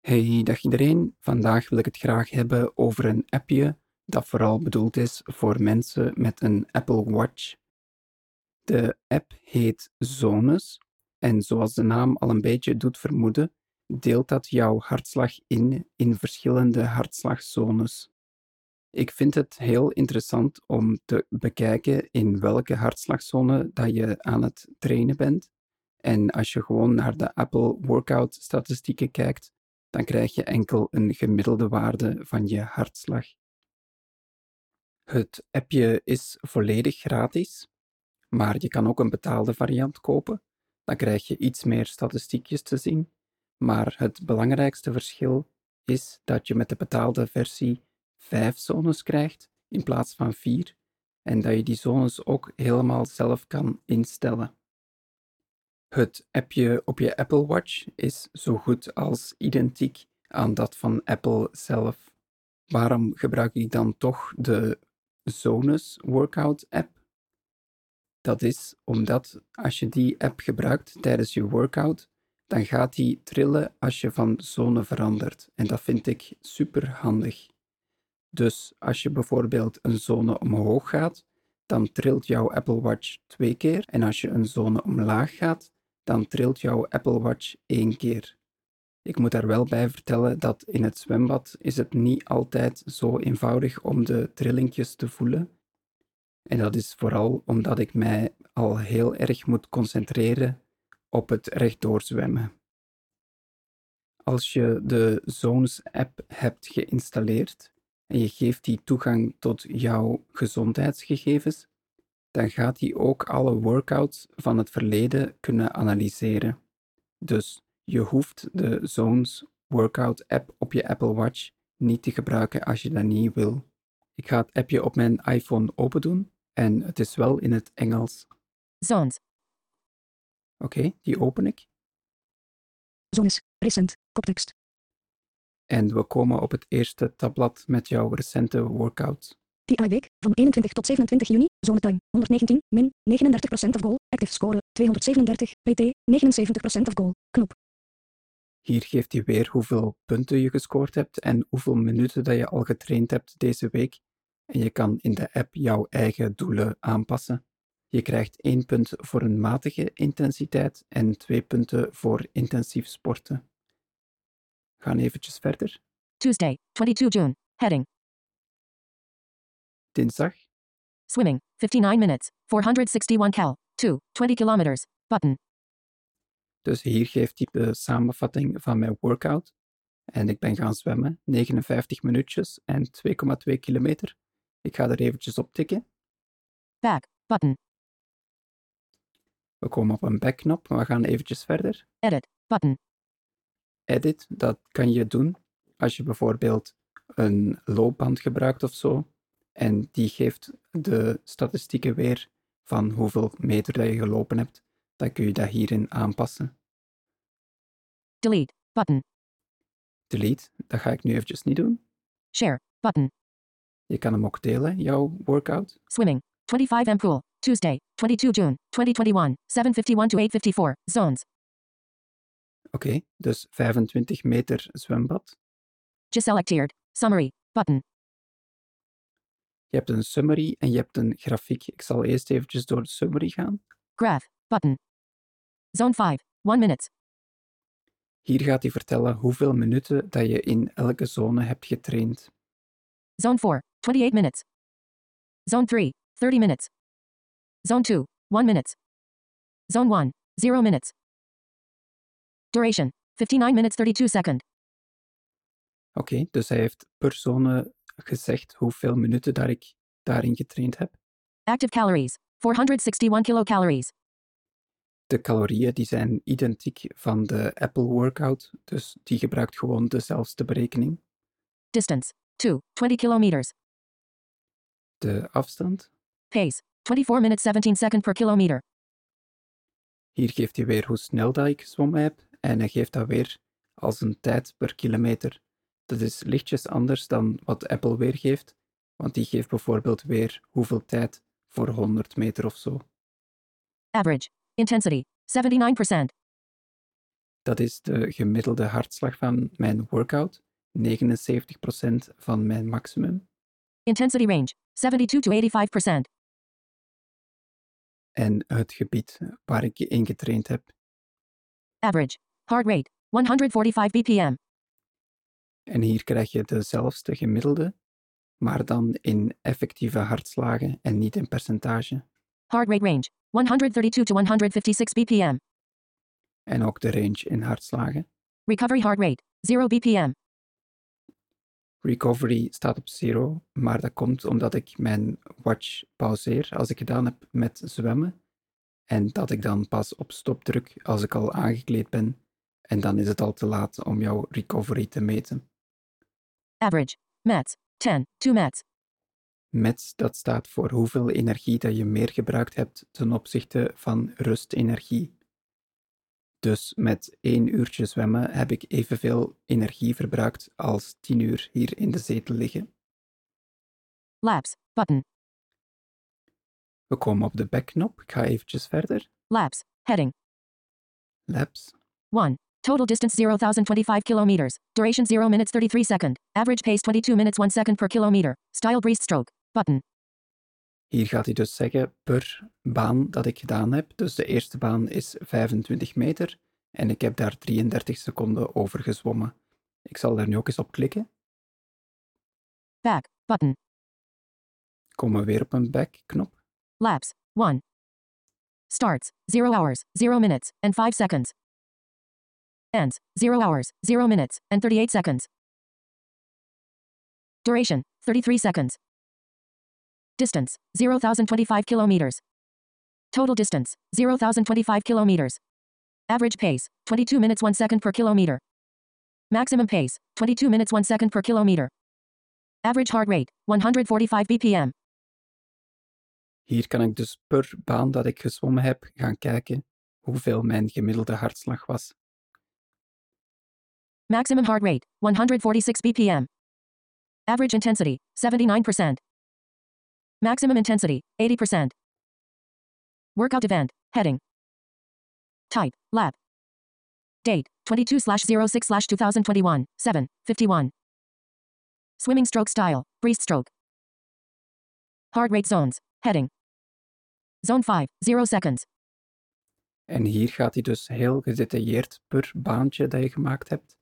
Hey, dag iedereen. Vandaag wil ik het graag hebben over een appje dat vooral bedoeld is voor mensen met een Apple Watch. De app heet Zones en zoals de naam al een beetje doet vermoeden, deelt dat jouw hartslag in in verschillende hartslagzones. Ik vind het heel interessant om te bekijken in welke hartslagzone dat je aan het trainen bent. En als je gewoon naar de Apple Workout statistieken kijkt, dan krijg je enkel een gemiddelde waarde van je hartslag. Het appje is volledig gratis, maar je kan ook een betaalde variant kopen. Dan krijg je iets meer statistiekjes te zien. Maar het belangrijkste verschil is dat je met de betaalde versie vijf zones krijgt in plaats van vier en dat je die zones ook helemaal zelf kan instellen. Het appje op je Apple Watch is zo goed als identiek aan dat van Apple zelf. Waarom gebruik ik dan toch de Zones Workout app? Dat is omdat als je die app gebruikt tijdens je workout, dan gaat die trillen als je van zone verandert. En dat vind ik super handig. Dus als je bijvoorbeeld een zone omhoog gaat, dan trilt jouw Apple Watch twee keer. En als je een zone omlaag gaat, dan trilt jouw Apple Watch één keer. Ik moet daar wel bij vertellen dat in het zwembad is het niet altijd zo eenvoudig om de trillingjes te voelen. En dat is vooral omdat ik mij al heel erg moet concentreren op het rechtdoor zwemmen. Als je de Zones app hebt geïnstalleerd en je geeft die toegang tot jouw gezondheidsgegevens, dan gaat hij ook alle workouts van het verleden kunnen analyseren. Dus je hoeft de Zones Workout app op je Apple Watch niet te gebruiken als je dat niet wil. Ik ga het appje op mijn iPhone open doen en het is wel in het Engels. Zones. Oké, die open ik. Zones. Recent. Koptekst. En we komen op het eerste tabblad met jouw recente workouts. TI week van 21 tot 27 juni. Zone time 119 min 39% of goal. Active score 237 PT 79% of goal. Knop. Hier geeft hij weer hoeveel punten je gescoord hebt en hoeveel minuten dat je al getraind hebt deze week. En je kan in de app jouw eigen doelen aanpassen. Je krijgt 1 punt voor een matige intensiteit en 2 punten voor intensief sporten. Gaan eventjes verder. Tuesday, 22 June. Heading. Dinsdag, Swimming. 59 minutes. 461 cal. 2. 20 kilometers. Button. dus hier geeft hij de samenvatting van mijn workout. En ik ben gaan zwemmen, 59 minuutjes en 2,2 kilometer. Ik ga er eventjes op tikken. Back. Button. We komen op een backknop, maar we gaan eventjes verder. Edit. Button. edit, dat kan je doen als je bijvoorbeeld een loopband gebruikt of zo. En die geeft de statistieken weer van hoeveel meter dat je gelopen hebt. Dan kun je dat hierin aanpassen. Delete. Button. Delete, dat ga ik nu eventjes niet doen. Share. Button. Je kan hem ook delen, jouw workout. Swimming. 25 M pool. Tuesday, 22 June, 2021. 751 to 854. Zones. Oké, dus 25 meter zwembad. Geselecteerd. Summary. Button. Je hebt een summary en je hebt een grafiek. Ik zal eerst eventjes door de summary gaan. Graph. Button. Zone 5. 1 minute. Hier gaat hij vertellen hoeveel minuten dat je in elke zone hebt getraind. Zone 4. 28 minutes. Zone 3. 30 minutes. Zone 2. 1 minute. Zone 1. 0 minutes. Duration. 59 minutes 32 second. Oké, dus hij heeft per zone gezegd hoeveel minuten dat ik daarin getraind heb. Active calories. 461 kilocalories. De calorieën die zijn identiek van de Apple Workout, dus die gebruikt gewoon dezelfde berekening. Distance. 2. 20 kilometers. De afstand, Pace. 24 minutes 17 second per kilometer. hier geeft hij weer hoe snel dat ik gezwommen heb en hij geeft dat weer als een tijd per kilometer. Dat is lichtjes anders dan wat Apple weer geeft, want die geeft bijvoorbeeld weer hoeveel tijd voor 100 meter of zo. Average. Intensity. 79%. Dat is de gemiddelde hartslag van mijn workout, 79% van mijn maximum. Intensity range 72 to 85%. En het gebied waar ik in getraind heb. Average. Heart rate 145 BPM. En hier krijg je dezelfde gemiddelde, maar dan in effectieve hartslagen en niet in percentage. Heart rate range 132 to 156 BPM. En ook de range in hartslagen. Recovery heart rate 0 BPM. Recovery staat op zero, maar dat komt omdat ik mijn watch pauzeer als ik gedaan heb met zwemmen. En dat ik dan pas op stop druk als ik al aangekleed ben. En dan is het al te laat om jouw recovery te meten. Average. METs 10 2 METs. METs, dat staat voor hoeveel energie dat je meer gebruikt hebt ten opzichte van rustenergie. Dus met één uurtje zwemmen heb ik evenveel energie verbruikt als tien uur hier in de zetel liggen. Laps. Button. We komen op de backknop. Ik ga eventjes verder. Laps. Heading. Laps. 1. Total distance 0,025 kilometers. Duration 0 minutes 33 second. Average pace 22 minutes 1 second per kilometer. Style breaststroke. Button. Hier gaat hij dus zeggen per baan dat ik gedaan heb. Dus de eerste baan is 25 meter en ik heb daar 33 seconden over gezwommen. Ik zal daar nu ook eens op klikken. Back. Button. Komen we weer op een back-knop. Laps. 1. Starts. 0 hours, 0 minutes, and 5 seconds. Ends. 0 hours, 0 minutes, and 38 seconds. Duration. 33 seconds. Distance. 0,025 kilometers. Total distance. 0,025 kilometers. Average pace. 22 minutes 1 second per kilometer. Maximum pace. 22 minutes 1 second per kilometer. Average heart rate. 145 BPM. Hier kan ik dus per baan dat ik gezwommen heb gaan kijken hoeveel mijn gemiddelde hartslag was. Maximum heart rate, 146 BPM. Average intensity, 79%. Maximum intensity, 80%. Workout event, heading. Type, lab. Date, 22 06 2021, 7, 51. Swimming stroke style, breaststroke. Heart rate zones, heading. Zone 5, 0 seconds. En hier gaat hij dus heel gedetailleerd per baantje dat je gemaakt hebt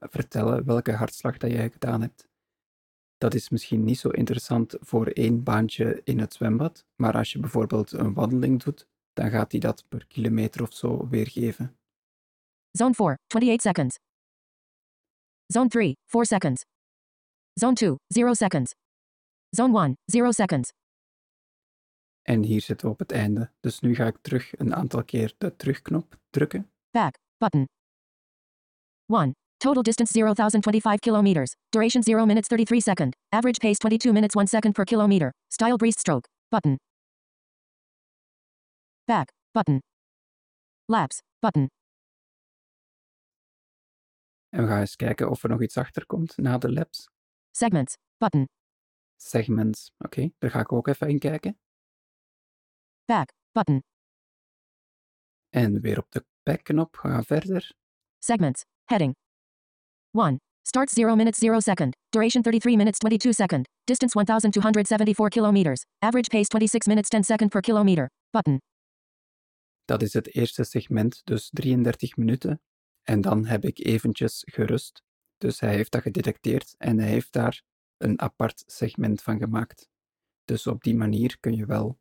vertellen welke hartslag dat jij gedaan hebt. Dat is misschien niet zo interessant voor één baantje in het zwembad, maar als je bijvoorbeeld een wandeling doet, dan gaat hij dat per kilometer of zo weergeven. Zone 4, 28 seconds. Zone 3, 4 seconds. Zone 2, 0 seconds. Zone 1, 0 seconds. En hier zitten we op het einde. Dus nu ga ik terug een aantal keer de terugknop drukken. Back, button. 1. Total distance 0,025 kilometers. Duration 0 minutes 33 second. Average pace 22 minutes 1 second per kilometer. Style breaststroke. Button. Back. Button. Laps. Button. En we gaan eens kijken of er nog iets achter komt na de laps. Segments. Button. Segments. Oké, daar ga ik ook even in kijken. Back. Button. En weer op de back-knop gaan we verder. Segments. Heading. 1. Start 0 minutes 0 second. Duration 33 minutes 22 second. Distance 1274 kilometers. Average pace 26 minutes 10 second per kilometer. Button. Dat is het eerste segment, dus 33 minuten. En dan heb ik eventjes gerust. Dus hij heeft dat gedetecteerd en hij heeft daar een apart segment van gemaakt. Dus op die manier kun je wel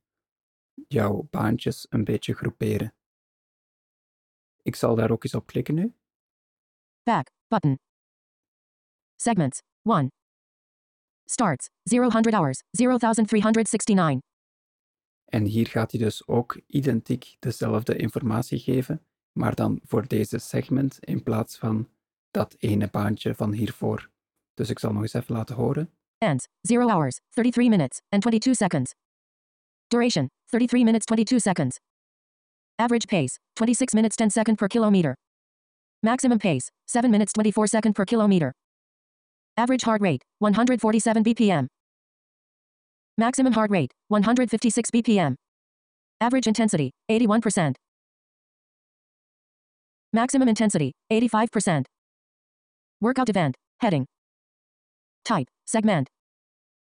jouw baantjes een beetje groeperen. Ik zal daar ook eens op klikken nu. Back. Button. Segments. 1. Starts. 0 100 hours. 0369. En hier gaat hij dus ook identiek dezelfde informatie geven, maar dan voor deze segment in plaats van dat ene baantje van hiervoor. Dus ik zal nog eens even laten horen. Ends. 0 hours. 33 minutes. And 22 seconds. Duration. 33 minutes 22 seconds. Average pace. 26 minutes 10 second per kilometer. Maximum pace. 7 minutes 24 second per kilometer. Average heart rate, 147 BPM. Maximum heart rate, 156 BPM. Average intensity, 81%. Maximum intensity, 85%. Workout event, heading. Type, segment.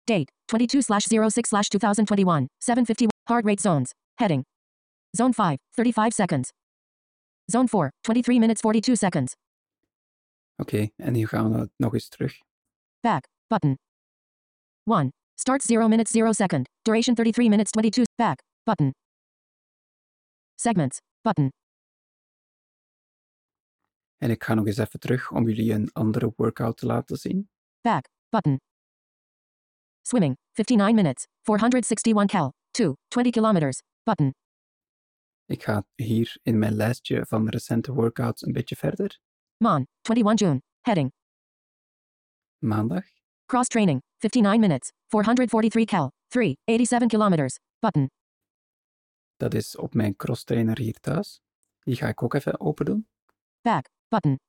Date, 22 06 2021, 751. Heart rate zones, heading. Zone 5, 35 seconds. Zone 4, 23 minutes 42 seconds. Oké, en nu gaan we nog eens terug. Back, button. 1. Start 0 minutes 0 second. Duration 33 minutes 22. Back, button. Segments, button. En ik ga nog eens even terug om jullie een andere workout te laten zien. Back, button. Swimming, 59 minutes, 461 cal. 2, 20 kilometers, button. Ik ga hier in mijn lijstje van recente workouts een beetje verder. Mon, 21 June, heading. Maandag. Cross training, 59 minutes, 443 cal. 3, 87 kilometers, button. Dat is op mijn cross trainer hier thuis. Die ga ik ook even open doen. Back, button.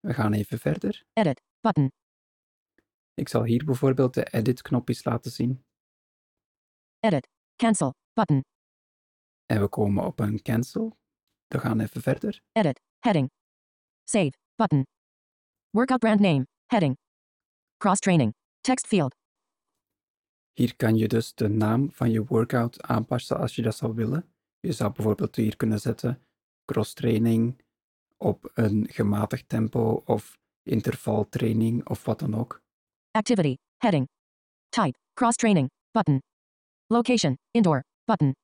We gaan even verder. Edit, button. Ik zal hier bijvoorbeeld de edit knopjes laten zien. Edit, cancel, button. En we komen op een cancel. We gaan even verder. Edit, heading. Save, button. Workout brand name, heading. Cross training, text field. Hier kan je dus de naam van je workout aanpassen als je dat zou willen. Je zou bijvoorbeeld hier kunnen zetten cross training op een gematigd tempo of intervaltraining of wat dan ook. Activity, heading. Type, cross training, button. Location, indoor, button.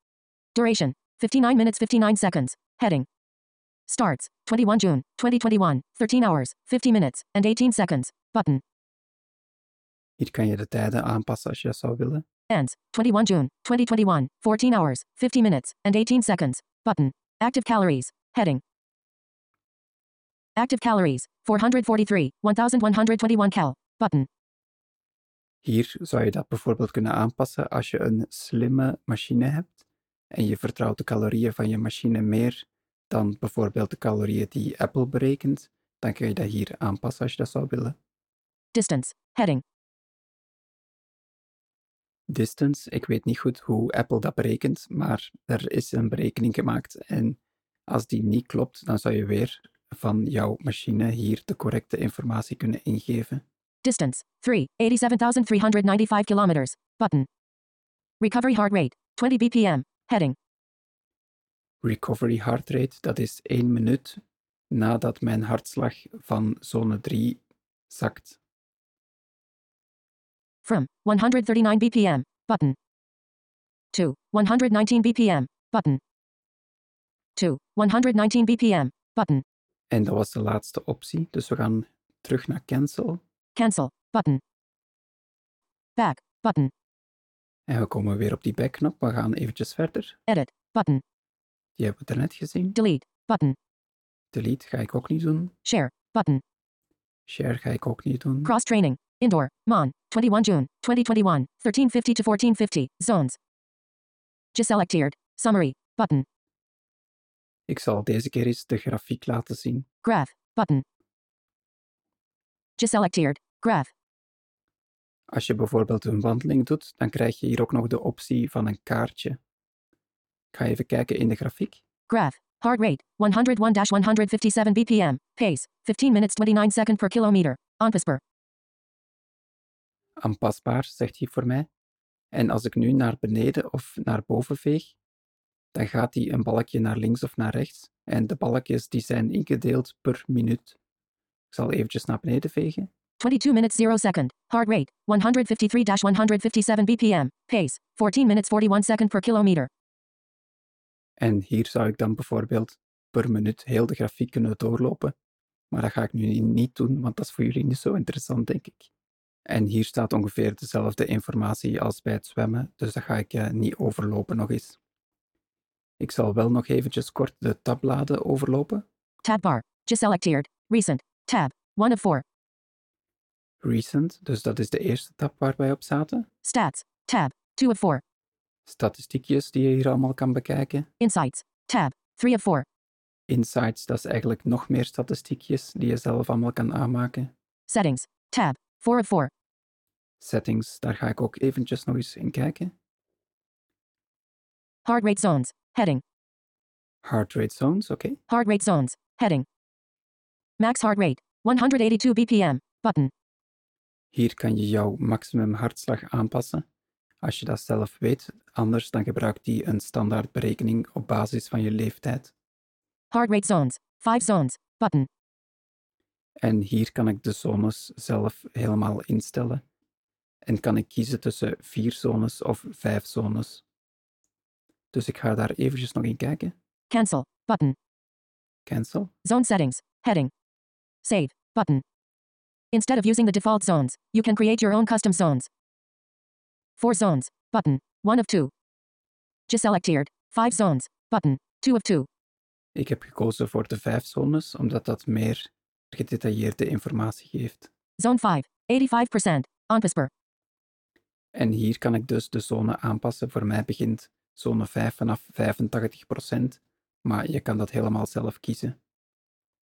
Duration, 59 minutes 59 seconds, heading. Starts, 21 June, 2021, 13 hours, 50 minutes, and 18 seconds, button. Hier kan je de tijden aanpassen als je dat zou willen. Ends, 21 June, 2021, 14 hours, 50 minutes, and 18 seconds, button. Active calories, heading. Active calories, 443, 1121 cal, button. Hier zou je dat bijvoorbeeld kunnen aanpassen als je een slimme machine hebt en je vertrouwt de calorieën van je machine meer dan bijvoorbeeld de calorieën die Apple berekent, dan kun je dat hier aanpassen als je dat zou willen. Distance, heading. Distance, ik weet niet goed hoe Apple dat berekent, maar er is een berekening gemaakt en als die niet klopt, dan zou je weer van jouw machine hier de correcte informatie kunnen ingeven. Distance, 3, 87,395 kilometers, button. Recovery heart rate, 20 BPM, heading. Recovery heart rate, dat is 1 minuut nadat mijn hartslag van zone 3 zakt. From 139 BPM, button. To 119 BPM, button. To 119 BPM, button. En dat was de laatste optie, dus we gaan terug naar cancel. Cancel, button. Back, button. En we komen weer op die backknop. We gaan eventjes verder. Edit, button. Die hebben we net gezien. Delete, button. Delete ga ik ook niet doen. Share, button. Share ga ik ook niet doen. Cross training, indoor, Mon, 21 June, 2021, 1350 to 1450, zones. Geselecteerd, summary, button. Ik zal deze keer eens de grafiek laten zien. Graph, button. Geselecteerd, graph. Als je bijvoorbeeld een wandeling doet, dan krijg je hier ook nog de optie van een kaartje. Ik ga even kijken in de grafiek. Graph. Heart rate, 101-157 BPM. Pace, 15 minutes 29 seconds per kilometer. Aanpasbaar. Aanpasbaar, zegt hij voor mij. En als ik nu naar beneden of naar boven veeg, dan gaat hij een balkje naar links of naar rechts. En de balkjes die zijn ingedeeld per minuut. Ik zal eventjes naar beneden vegen. 22 minutes 0 second. Heart rate, 153-157 BPM. Pace, 14 minutes 41 seconds per kilometer. En hier zou ik dan bijvoorbeeld per minuut heel de grafiek kunnen doorlopen. Maar dat ga ik nu niet doen, want dat is voor jullie niet zo interessant, denk ik. En hier staat ongeveer dezelfde informatie als bij het zwemmen, dus dat ga ik uh, niet overlopen nog eens. Ik zal wel nog eventjes kort de tabbladen overlopen. Tabbar, geselecteerd, recent, tab, 1 of 4. Recent, dus dat is de eerste tab waar wij op zaten. Stats, tab, 2 of 4. Statistiekjes die je hier allemaal kan bekijken. Insights, tab, 3 of 4. Insights, dat is eigenlijk nog meer statistiekjes die je zelf allemaal kan aanmaken. Settings, tab, 4 of 4. Settings, daar ga ik ook eventjes nog eens in kijken. Heart rate zones, heading. Heart rate zones, oké. Heart rate zones. Heading. Max heart rate. 182 BPM. Button. Hier kan je jouw maximum hartslag aanpassen. Als je dat zelf weet, anders dan gebruikt die een standaard berekening op basis van je leeftijd. Heart rate zones. 5 zones. Button. En hier kan ik de zones zelf helemaal instellen. En kan ik kiezen tussen vier zones of vijf zones. Dus ik ga daar eventjes nog in kijken. Cancel. Button. Cancel. Zone settings. Heading. Save. Button. Instead of using the default zones, you can create your own custom zones. 4 zones. Button. 1 of 2. Geselecteerd. 5 zones. Button. 2 of 2. Ik heb gekozen voor de vijf zones, omdat dat meer gedetailleerde informatie geeft. Zone 5. 85%. OnPasper. En hier kan ik dus de zone aanpassen. Voor mij begint zone 5 vanaf 85%, maar je kan dat helemaal zelf kiezen.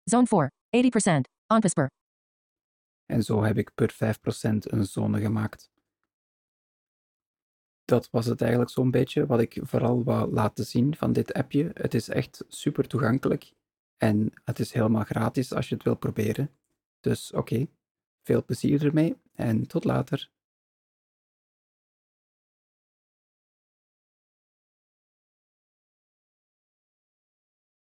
Zone 4. 80%. OnPasper. En zo heb ik per 5% een zone gemaakt. Dat was het eigenlijk zo'n beetje wat ik vooral wou laten zien van dit appje. Het is echt super toegankelijk en het is helemaal gratis als je het wil proberen. Dus oké, veel plezier ermee en tot later.